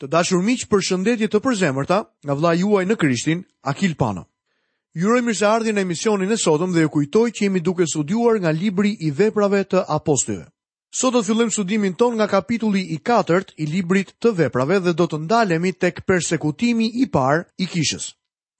Të dashur miq, përshëndetje të përzemërta nga vëllai juaj në Krishtin, Akil Pano. Ju uroj mirëseardhjen në emisionin e sotëm dhe ju kujtoj që jemi duke studiuar nga libri i Veprave të Apostujve. Sot do të fillojmë studimin tonë nga kapitulli i 4 i librit të Veprave dhe do të ndalemi tek persekutimi i parë i kishës.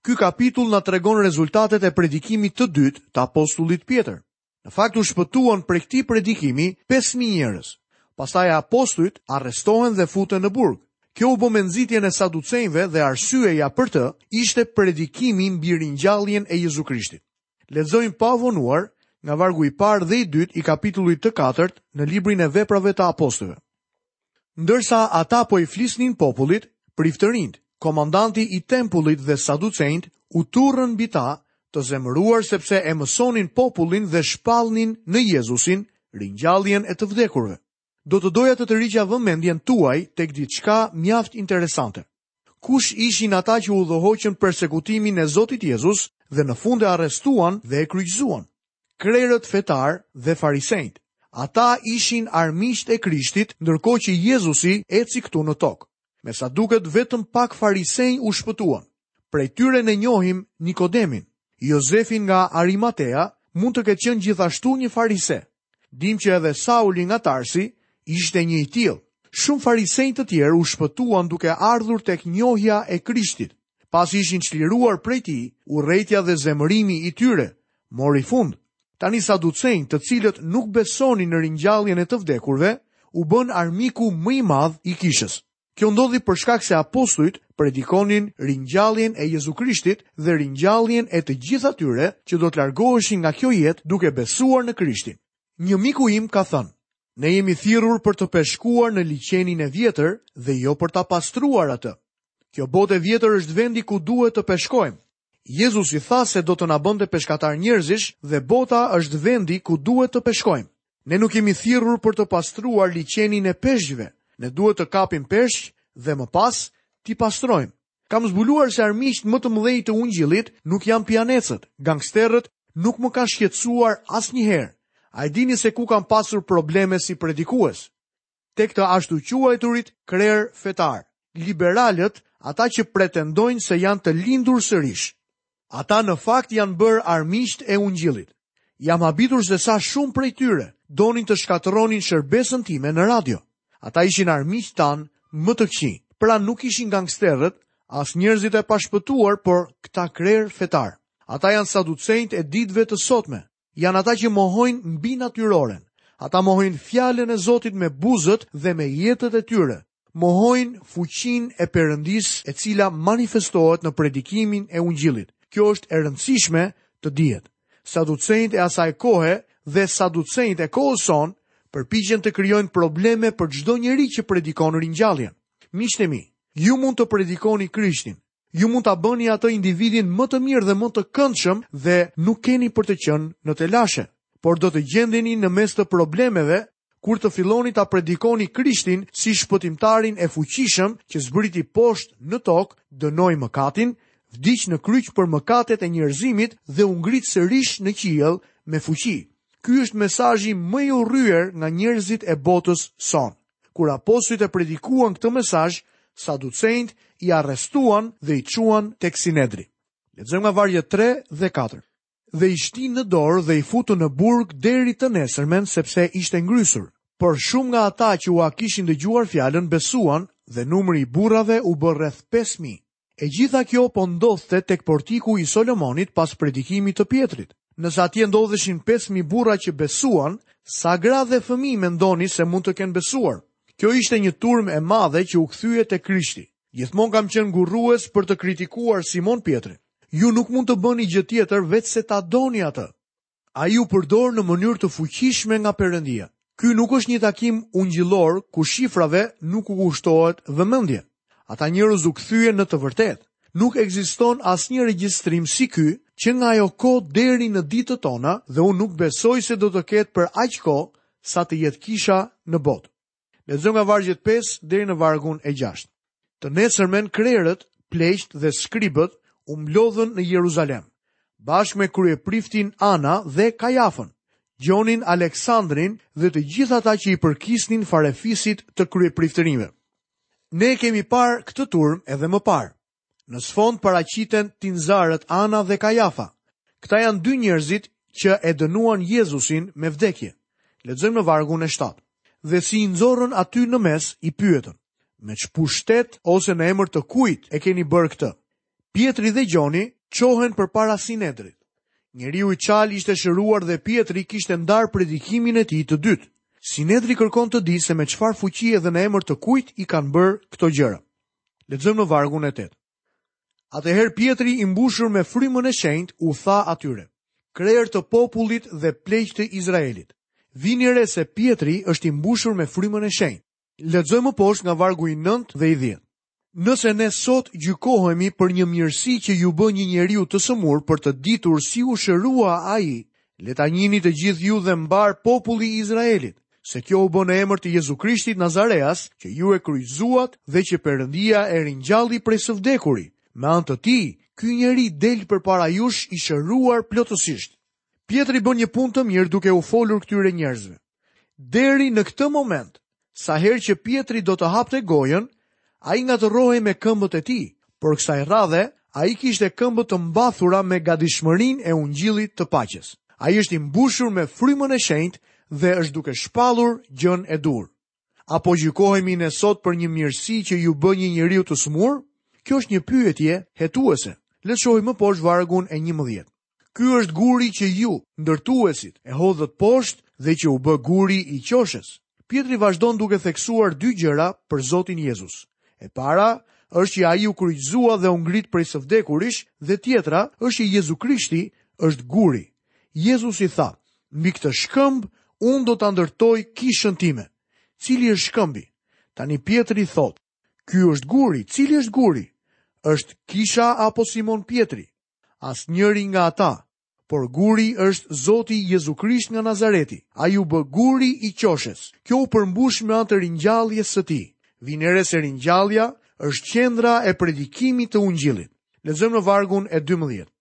Ky kapitull na tregon rezultatet e predikimit të dytë të apostullit Pjetër. Në fakt u shpëtuan prej këtij predikimi 5000 njerëz. Pastaj apostujt arrestohen dhe futen në burg. Kjo u bë me nxitjen e saducenjve dhe arsyeja për të ishte predikimi mbi ringjalljen e Jezu Krishtit. Lexojmë pa vonuar nga vargu i parë dhe i dytë i kapitullit të katërt në librin e veprave të apostujve. Ndërsa ata po i flisnin popullit, priftërinjtë, komandanti i tempullit dhe saducenjtë u turrën mbi ta të zemëruar sepse e mësonin popullin dhe shpallnin në Jezusin ringjalljen e të vdekurve. Do të doja të tërhiqja vëmendjen tuaj tek diçka mjaft interesante. Kush ishin ata që udhëhoqën persekutimin e Zotit Jezus dhe në fund e arrestuan dhe e kryqëzuan? Krerët fetarë dhe farisenjtë. Ata ishin armiqtë e Krishtit, ndërkohë që Jezusi eci këtu në tokë. Me sa duket vetëm pak farisenj u shpëtuan. Prej tyre ne njohim Nikodemin. Jozefi nga Arimatea mund të ketë qenë gjithashtu një farise. Dimë që edhe Sauli nga Tarsi ishte një i tillë. Shumë farisenj të tjerë u shpëtuan duke ardhur tek njohja e Krishtit. Pasi ishin çliruar prej tij, urrejtja dhe zemërimi i tyre, mori fund. Tani saducenjtë të cilët nuk besonin në ringjalljen e të vdekurve, u bënë armiku më i madh i kishës. Kjo ndodhi për shkak se apostujt predikonin ringjalljen e Jezu Krishtit dhe ringjalljen e të gjithë atyre që do të largoheshin nga kjo jetë duke besuar në Krishtin. Një miku im ka thënë, ne jemi thirrur për të peshkuar në liqenin e vjetër dhe jo për ta pastruar atë. Kjo botë e vjetër është vendi ku duhet të peshkojmë. Jezusi tha se do të na bënte peshkatarë njerëzish dhe bota është vendi ku duhet të peshkojmë. Ne nuk jemi thirrur për të pastruar liqenin e peshqve, ne duhet të kapim peshq dhe më pas t'i pastrojmë. Kam zbuluar se armiqtë më të mëdhenj të Ungjillit nuk janë pijanecët, gangsterët nuk më kanë shqetësuar asnjëherë. A e dini se ku kam pasur probleme si predikues? tek të ashtuquajturit krerë fetarë, liberalët, ata që pretendojnë se janë të lindur sërish. Ata në fakt janë bërë armiqtë e ungjillit. Jam habitur se sa shumë prej tyre donin të shkatërronin shërbesën time në radio. Ata ishin armiqtë tanë më të këqij. Pra nuk ishin gangsterët, as njerëzit e pashpëtuar, por këta krerë fetarë. Ata janë saducenjtë e ditëve të sotme. Janë ata që mohojnë mbinatyroren. Ata mohojnë fjalën e Zotit me buzët dhe me jetët e tyre. Mohojnë fuqinë e Perëndisë e cila manifestohet në predikimin e ungjillit. Kjo është e rëndësishme të dihet. Saducenjtë e asaj kohe dhe saducenjtë e kohës sonë përpiqen të krijojnë probleme për çdo njeri që predikon ringjalljen. Miqtë e mi, ju mund të predikoni krishtin, Ju mund ta bëni atë individin më të mirë dhe më të këndshëm dhe nuk keni për të qenë në telashe, por do të gjendeni në mes të problemeve kur të filloni ta predikoni Krishtin si shpëtimtarin e fuqishëm që zbriti poshtë në tokë, dënoi mëkatin, vdiq në kryq për mëkatet e njerëzimit dhe u ngrit sërish në qiell me fuqi. Ky është mesazhi më i urryer nga njerëzit e botës sonë. Kur apostujt e predikuan këtë mesazh, saducenjtë i arrestuan dhe i çuan tek Sinedri. Lexojmë nga vargjet 3 dhe 4. Dhe i shtinë në dorë dhe i futën në burg deri të nesërmen sepse ishte ngrysur. Por shumë nga ata që ua kishin dëgjuar fjalën besuan dhe numri i burrave u bë rreth 5000. E gjitha kjo po ndodhte tek portiku i Solomonit pas predikimit të Pjetrit. Nëse atje ndodheshin pesë mijë burra që besuan, sa gra dhe fëmijë mendoni se mund të kenë besuar? Kjo ishte një turmë e madhe që u kthye te Krishti. Gjithmonë kam qenë ngurrues për të kritikuar Simon Pjetrin. Ju nuk mund të bëni gjë tjetër veçse ta doni atë. Ai u përdor në mënyrë të fuqishme nga Perëndia. Ky nuk është një takim ungjillor ku shifrave nuk u kushtohet vëmendje. Ata njerëz u kthyen në të vërtetë. Nuk ekziston asnjë regjistrim si ky që nga ajo kohë deri në ditët tona dhe unë nuk besoj se do të ketë për aq kohë sa të jetë Kisha në botë. Lexojmë nga vargjet 5 deri në vargun e 6. Të nesërmen krerët, pleqtë dhe skribët u mblodhën në Jeruzalem, bashkë me kryepriftin Ana dhe Kajafën, Gjonin, Aleksandrin dhe të gjithë ata që i përkisnin farefisit të kryepriftërinjve. Ne kemi parë këtë turmë edhe më parë. Në sfond paraqiten tinzarët Ana dhe Kajafa. Këta janë dy njerëzit që e dënuan Jezusin me vdekje. Lexojmë në vargun e 7. Dhe si i nxorën aty në mes, i pyetën: "Me ç'pushtet ose në emër të kujt e keni bërë këtë?" Pjetri dhe Gjoni çohen përpara Sinedrit. Njeriu i çalë ishte shëruar dhe Pjetri kishte ndarë predikimin e tij të dytë. Sinedri kërkon të dijë se me çfarë fuqie dhe në emër të kujt i kanë bërë këto gjëra. Lexojmë në vargun e 8. Atëherë Pjetri i mbushur me frymën e shenjtë u tha atyre: Krerë të popullit dhe pleq të Izraelit. Vini re se Pjetri është i mbushur me frymën e shenjtë. Lexojmë më poshtë nga vargu i 9 dhe i 10. Nëse ne sot gjykohemi për një mirësi që iu bë një njeriu të sëmurë për të ditur si u shërua ai, Le ta njihni të gjithë ju dhe mbarë populli i Izraelit, se kjo u bë në emër të Jezu Krishtit Nazareas, që ju e kryqëzuat dhe që Perëndia e ringjalli prej së vdekurish. Me anë të tij, ky njeri del përpara jush i shëruar plotësisht. Pjetri bën një punë të mirë duke u folur këtyre njerëzve. Deri në këtë moment, Sa herë që Pjetri do të hapte gojën, ai ngatërrohej me këmbët e tij, por kësaj radhe, ai kishte këmbët të mbathura me gatishmërinë e ungjillit të paqes. Ai është i mbushur me frymën e shenjtë dhe është duke shpallur gjënë e duhur. A po gjykohemi ne sot për një mirësi që iu bë një njeriu të sëmurë? Kjo është një pyetje hetuese. Lexojmë më poshtë vargun e njëmbëdhjetë. Ky është guri që ju, ndërtuesit, e hodhët poshtë dhe që u bë guri i qoshes. Pjetri vazhdon duke theksuar dy gjëra për Zotin Jezus. E para, është që ai u kryqëzua dhe u ngrit prej së vdekurish dhe tjetra është që Jezu Krishti është guri. Jezus i tha, mbi këtë shkëmb, unë do ta ndërtoj kishën time. Cili është shkëmbi? Tani Pjetri thotë, ky është guri, cili është guri? është kisha apo Simon Pjetri? Asnjëri nga ata. Por guri është Zoti Jezu Krisht nga Nazareti. Ai u bë guri i qoshes. Kjo u përmbush me anë të ringjalljes së tij. Vini re se ringjallja është qendra e predikimit të Ungjillit. Lexojmë në vargun e dymbëdhjetë.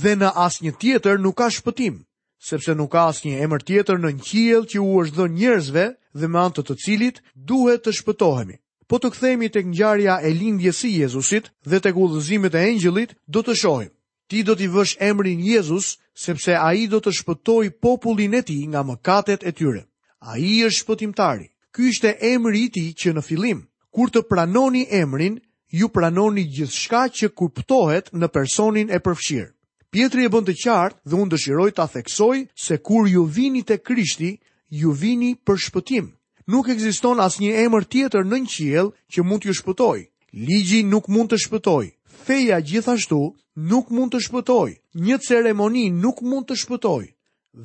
Dhe në asnjë tjetër nuk ka shpëtim, sepse nuk ka asnjë emër tjetër nën qiell që u është dhënë njerëzve dhe me anë të të cilit duhet të shpëtohemi. Po të kthehemi tek ngjarja e lindjes së Jezusit dhe tek udhëzimet e engjëllit, do të shohim. Ti do t'i vësh emrin Jezus, sepse ai do të shpëtojë popullin e tij nga mëkatet e tyre. Ai është shpëtimtari. Ky ishte emri i tij që në fillim. Kur të pranoni emrin, Ju pranoni gjithçka që kuptohet në personin e përfshirë. Pjetri e bën të qartë dhe unë dëshiroj ta theksoj se kur ju vini tek Krishti, ju vini për shpëtim. Nuk ekziston asnjë emër tjetër nën qiell që mund t'ju shpëtojë. Ligji nuk mund të shpëtojë. Feja gjithashtu nuk mund të shpëtojë. Një ceremoni nuk mund të shpëtojë.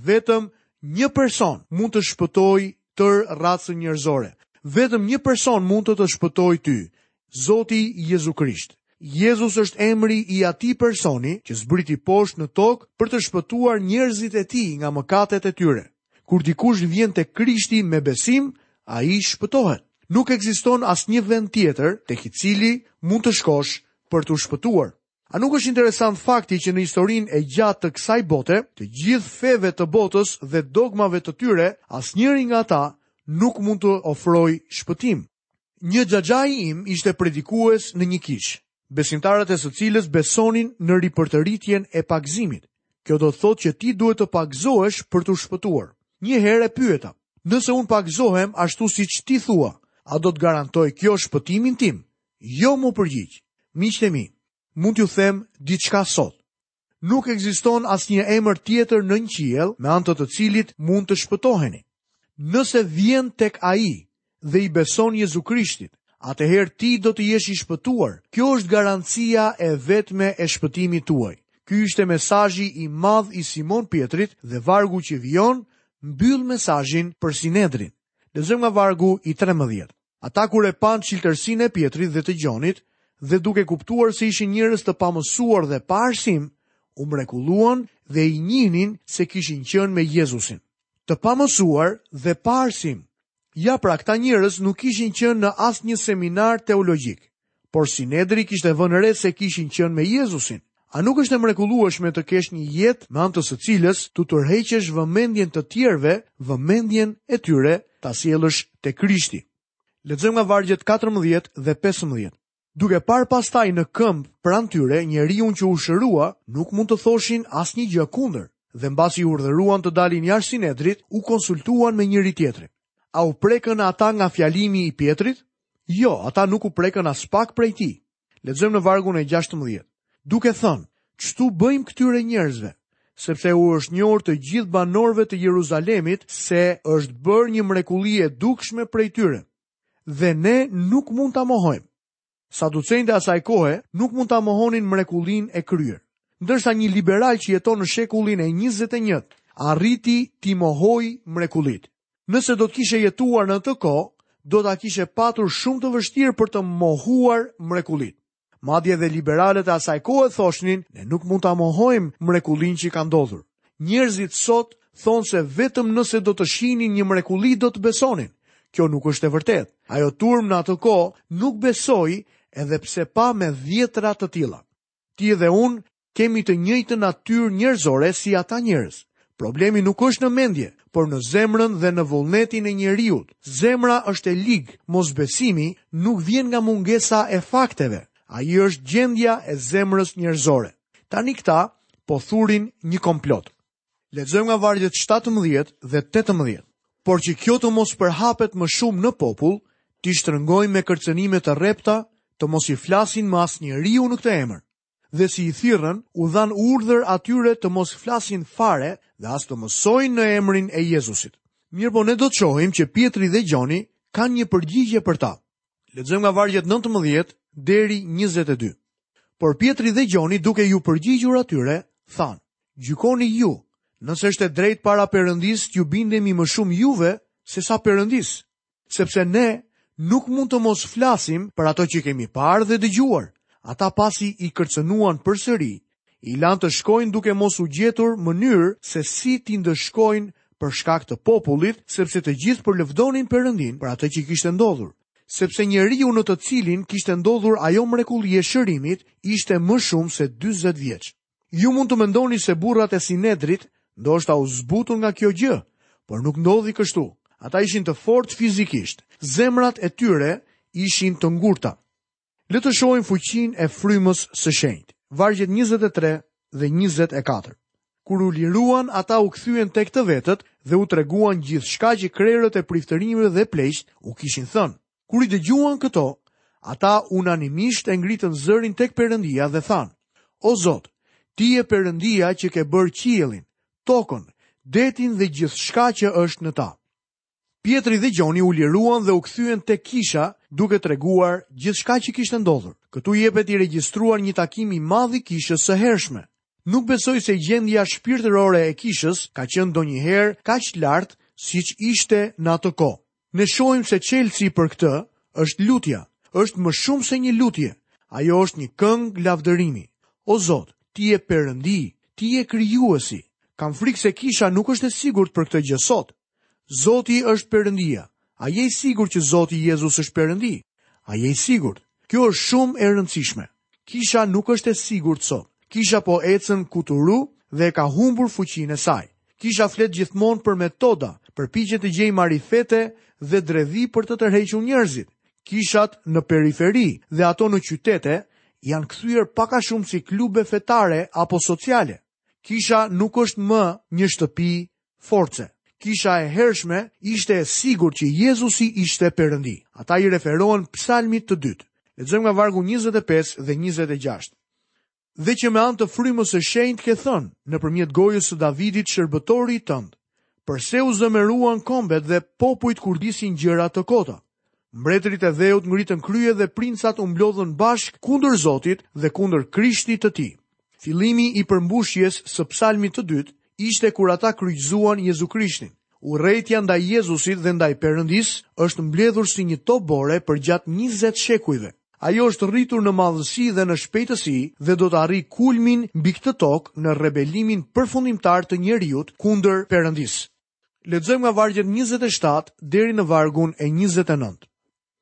Vetëm një person mund të shpëtojë tërë racën njerëzore. Vetëm një person mund të të shpëtojë ty, Zoti Jezu Krisht. Jezus është emri i atij personi që zbriti poshtë në tokë për të shpëtuar njerëzit e tij nga mëkatet e tyre. Kur dikush vjen tek Krishti me besim, ai shpëtohet. Nuk ekziston asnjë vend tjetër tek i cili mund të shkosh për t'u shpëtuar. A nuk është interesant fakti që në historinë e gjatë të kësaj bote, të gjithë feve të botës dhe dogmave të tyre, asnjëri nga ata nuk mund të ofrojë shpëtim? Një xhaxhai im ishte predikues në një kishë, besimtarët e së cilës besonin në ripërtëritjen e pagëzimit. Kjo do të thotë që ti duhet të pagëzohesh për të shpëtuar. Një herë e pyeta, nëse unë pagëzohem ashtu siç ti thua, a do të garantojë kjo shpëtimin tim? Jo m'u përgjigj. Miqtë e mi, mund t'ju them diçka sot. Nuk ekziston asnjë emër tjetër nën qiell me anë të të cilit mund të shpëtoheni. Nëse vjen tek Ai dhe i beson Jezu Krishtit, atëherë ti do të jesh i shpëtuar. Kjo është garancia e vetme e shpëtimit tuaj. Ky ishte mesazhi i madh i Simon Pjetrit dhe vargu që vijon mbyll mesazhin për Sinedrin. Lexojmë nga vargu i trembëdhjetë. Ata kur e panë çiltërsinë e Pjetrit dhe të Gjonit dhe duke kuptuar se ishin njerëz të pamësuar dhe pa arsim, u mrekulluan dhe i njihnin se kishin qenë me Jezusin. Të pamësuar dhe pa arsim. Ja pra këta njerëz nuk kishin qenë në asnjë seminar teologjik. Por Sinedri kishte vënë re se kishin qenë me Jezusin. A nuk është e mrekullueshme të kesh një jetë me anë të së cilës t'u tërheqësh vëmendjen të tjerëve, vëmendjen e tyre ta sjellësh te Krishti? Lexojmë nga vargjet katërmbëdhjetë dhe pesëmbëdhjetë. Duke parë pastaj në këmbë pranë tyre njeriun që u shërua, nuk mund të thoshin asnjë gjë kundër, dhe mbasi i urdhëruan të dalin jashtë Sinedrit, u konsultuan me njëri-tjetrin. A u prekën ata nga fjalimi i Pjetrit? Jo, ata nuk u prekën aspak prej tij. Lexojmë në vargun e 16. Duke thënë, ç'tu bëjmë këtyre njerëzve, sepse u është e njohur të gjithë banorëve të Jeruzalemit se është bërë një mrekulli e dukshme prej tyre. Dhe ne nuk mund ta mohojmë. Saducenjtë e asaj kohe nuk mund ta mohonin mrekullinë e kryer. Ndërsa një liberal që jeton në shekullin e 21 arriti t'i mohojë mrekullitë. Nëse do të kishe jetuar në atë kohë, do ta kishe patur shumë të vështirë për të mohuar mrekullinë. Madje dhe liberalët e asaj kohe thoshnin, ne nuk mund ta mohojmë mrekullinë që ka ndodhur. Njerëzit sot thonë se vetëm nëse do të shihnin një mrekulli do të besonin. Kjo nuk është e vërtetë. Ajo turmë në atë kohë nuk besoi edhe pse pa me dhjetra të tilla. Ti dhe unë kemi të njëjtën natyrë njerëzore si ata njerëz. Problemi nuk është në mendje, por në zemrën dhe në vullnetin e njeriut. Zemra është e ligë, mosbesimi nuk vjen nga mungesa e fakteve. Ai është gjendja e zemrës njerëzore. Tani këta po thurin një komplot. Lexojmë nga vargjet 17 dhe 18. Por që kjo të mos përhapet më shumë në popull, t'i shtrëngojmë me kërcënime të rrepta, të mos i flasin më asnjeriu në këtë emër. Dhe si i thirrën, u dhanë urdhër atyre të mos flasin fare dhe as të mësojnë në emrin e Jezusit. Mirëpo ne do të shohim që Pjetri dhe Gjoni kanë një përgjigje për ta. Lexojmë nga vargjet 19 deri 22. Por Pjetri dhe Gjoni duke iu përgjigjur atyre, thanë, gjykoni ju, nëse është e drejtë para Perëndisë t'ju bindemi më shumë juve sesa Perëndisë, sepse ne nuk mund të mos flasim për ato që kemi parë dhe dëgjuar, ata pasi i kërcënuan përsëri I lanë të shkojnë duke mos u gjetur mënyrë se si t'i ndëshkojnë për shkak të popullit, sepse të gjithë përlëvdonin Perëndinë për atë që i kishte ndodhur. Sepse njeriu në të cilin kishte ndodhur ajo mrekulli e shërimit ishte më shumë se dyzet vjeç. Ju mund të mendoni se burrat e Sinedrit ndoshta u zbutën nga kjo gjë, por nuk ndodhi kështu. Ata ishin të fortë fizikisht, zemrat e tyre ishin të ngurta. Le të shohim fuqinë e frymës së shenjtë. Vargjet 23 dhe 24. Kur u liruan, ata u kthyen tek të vetët dhe u treguan gjithçka që krerët e priftërinjve dhe pleqtë u kishin thënë. Kur i dëgjuan këto, ata unanimisht e ngritën zërin tek Perëndia dhe thanë: O Zot, ti je Perëndia që ke bërë qiellin, tokën, detin dhe gjithçka që është në ta. Pjetri dhe Gjoni u liruan dhe u kthyen tek kisha duke treguar gjithçka që kishte ndodhur. Këtu jepet i regjistruar një takim i madh i kishës së hershme. Nuk besoj se gjendja shpirtërore e kishës ka qenë ndonjëherë kaq lart siç ishte në atë kohë. Ne shohim se çelësi për këtë është lutja. Është më shumë se një lutje, ajo është një këngë lavdërimi. O Zot, ti je Perëndi, ti je Krijuesi. Kam frikë se kisha nuk është e sigurt për këtë gjë sot. Zoti është Perëndia. A je i sigurt që Zoti Jezus është Perëndi? A je i sigurt? Kjo është shumë e rëndësishme. Kisha nuk është e sigurt sot. Kisha po ecën kuturu dhe ka humbur fuqinë e saj. Kisha flet gjithmonë për metoda, përpiqet të gjejë marifete dhe dredhi për të tërhequr njerëzit. Kishat në periferi dhe ato në qytete janë kthyer pak a shumë si klube fetare apo sociale. Kisha nuk është më një shtëpi force. Kisha e hershme ishte e sigurt që Jezusi ishte Perëndi. Ata i referohen Psalmit të dytë. Lexojmë nga vargu njëzet e pesë dhe njëzet e gjashtë. Dhe që me anë të Frymës së Shenjtë ke thënë, nëpërmjet gojës së Davidit, shërbëtorit tënd, përse u zëmeruan kombet dhe popujt kurdisin gjëra të kota? Mbretërit e dheut ngritën krye dhe princat u mblodhën bashkë kundër Zotit dhe kundër Krishtit të tij. Fillimi i përmbushjes së psalmit të dytë ishte kur ata kryqëzuan Jezu Krishtin. Urrejtja ndaj Jezusit dhe ndaj Perëndisë është mbledhur si një top bore përgjatë njëzet shekujve. Ajo është rritur në madhësi dhe në shpejtësi dhe do të arrijë kulmin mbi këtë tokë në rebelimin përfundimtar të njeriut kundër Perëndisë. Lexojmë nga vargjet njëzet e shtatë deri në vargun e njëzet e nëntë.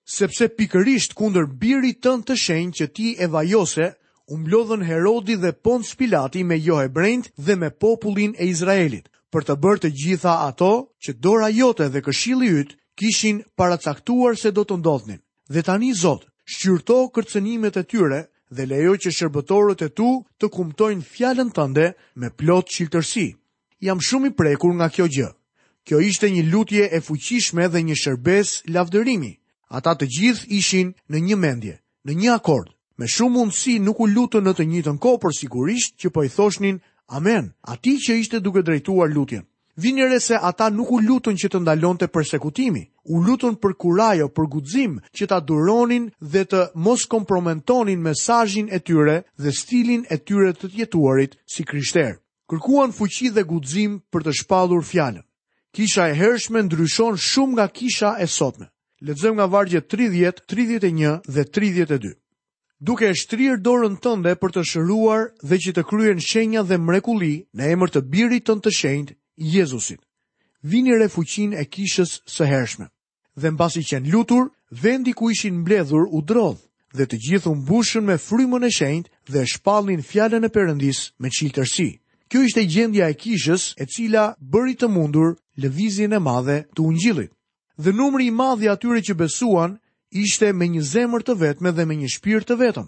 Sepse pikërisht kundër birit tënd të shenjtë që ti e vajose, u mblodhën Herodi dhe Ponc Pilati me johebrenjtë dhe me popullin e Izraelit, për të bërë të gjitha ato që dora jote dhe këshilli yt kishin paracaktuar se do të ndodhnin. Dhe tani, Zot, shqyrto kërcënimet e tyre dhe lejo që shërbëtorët e tu të kumtojnë fjalën tënde me plot çiltërsi. Jam shumë i prekur nga kjo gjë. Kjo ishte një lutje e fuqishme dhe një shërbesë lavdërimi. Ata të gjithë ishin në një mendje, në një akord. Me shumë mundësi nuk u lutën në të njëjtën kohë, por sigurisht që po i thoshnin Amen atij që ishte duke drejtuar lutjen. Vini re se ata nuk u lutën që të ndalonte persekutimi. U lutën për kurajo, për guxim që ta duronin dhe të mos kompromentonin mesazhin e tyre dhe stilin e tyre të të jetuarit si krishterë. Kërkuan fuqi dhe guxim për të shpallur fjalën. Kisha e hershme ndryshon shumë nga kisha e sotme. Lexojmë nga vargjet 30, 31 dhe 32. Duke e shtrirë dorën tënde për të shëruar dhe që të kryhen shenja dhe mrekulli në emër të birit tënd të shenjtë, Jezusit. Vini re fuqinë e kishës së hershme. Dhe mbasi qenë lutur, vendi ku ishin mbledhur u drodh, dhe të gjithë u mbushën me Frymën e Shenjtë dhe shpallnin fjalën e Perëndisë me çiltërsi. Kjo ishte gjendja e kishës e cila bëri të mundur lëvizjen e madhe të Ungjillit. Dhe numri i madh i atyre që besuan ishte me një zemër të vetme dhe me një shpirt të vetëm.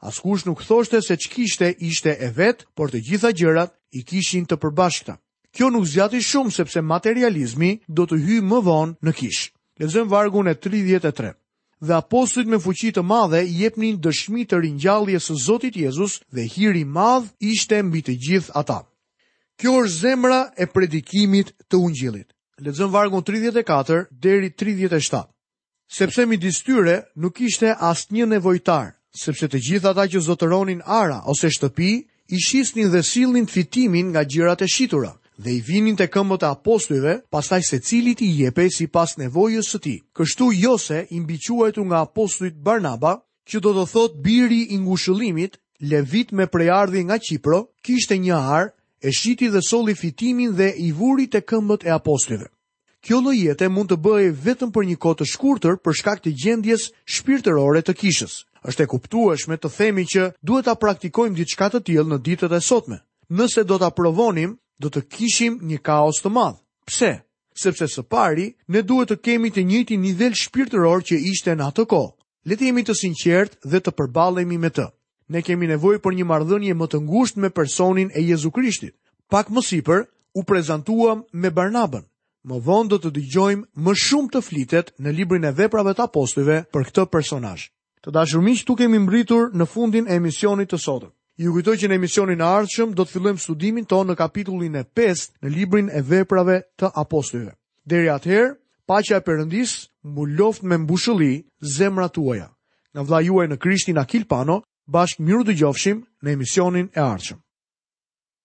Askush nuk thoshte se ç'kishte ishte e vetja, por të gjitha gjërat i kishin të përbashkëta. Kjo nuk zgjati shumë sepse materializmi do të hyjë më vonë në kishë. Lexojmë vargun e 33 dhe apostujt me fuqi të madhe jepnin dëshmi të ringjalljes së Zotit Jezus dhe hir i madh ishte mbi të gjithë ata. Kjo është zemra e predikimit të ungjillit. Lexojmë vargun 34 deri 37. Sepse midis tyre nuk ishte asnjë nevojtar, sepse të gjithë ata që zotëronin ara ose shtëpi, i shisnin dhe sillnin fitimin nga gjërat e shitura, dhe i vinin te këmbët e apostujve, pastaj secilit i jepej sipas nevojës së tij. Kështu Jose, i mbiquajtur nga apostujt Barnaba, që do të thotë biri i ngushëllimit, levit me prejardhje nga Qipro, kishte një arë, e shiti dhe solli fitimin dhe i vuri te këmbët e apostujve. Kjo lloj jete mund të bëhej vetëm për një kohë të shkurtër për shkak të gjendjes shpirtërore të kishës. Është e kuptueshme të themi që duhet ta praktikojmë diçka të tillë në ditët e sotme. Nëse do ta provonim, do të kishim një kaos të madh. Pse? Sepse së pari, ne duhet të kemi të njëjtin nivel shpirtëror që ishte në atë kohë. Le të jemi të sinqertë dhe të përballemi me të. Ne kemi nevojë për një marrëdhënie më të ngushtë me personin e Jezu Krishtit. Pak më sipër u prezantuam me Barnabën. Më vonë do të dëgjojmë më shumë të flitet në librin e Veprave të Apostujve për këtë personazh. Të dashur miq, këtu kemi mbërritur në fundin e emisionit të sotëm. Ju kujtoj që në emisionin e ardhshëm do të fillojmë studimin tonë në kapitullin e 5 në librin e Veprave të Apostujve. Deri atëherë, paqja e Perëndisë mbuloftë me mbushulli zemrat tuaja. Nga vëllai juaj në Krishtin Akil Pano, bashkë mirudëgjofshim në emisionin e ardhshëm.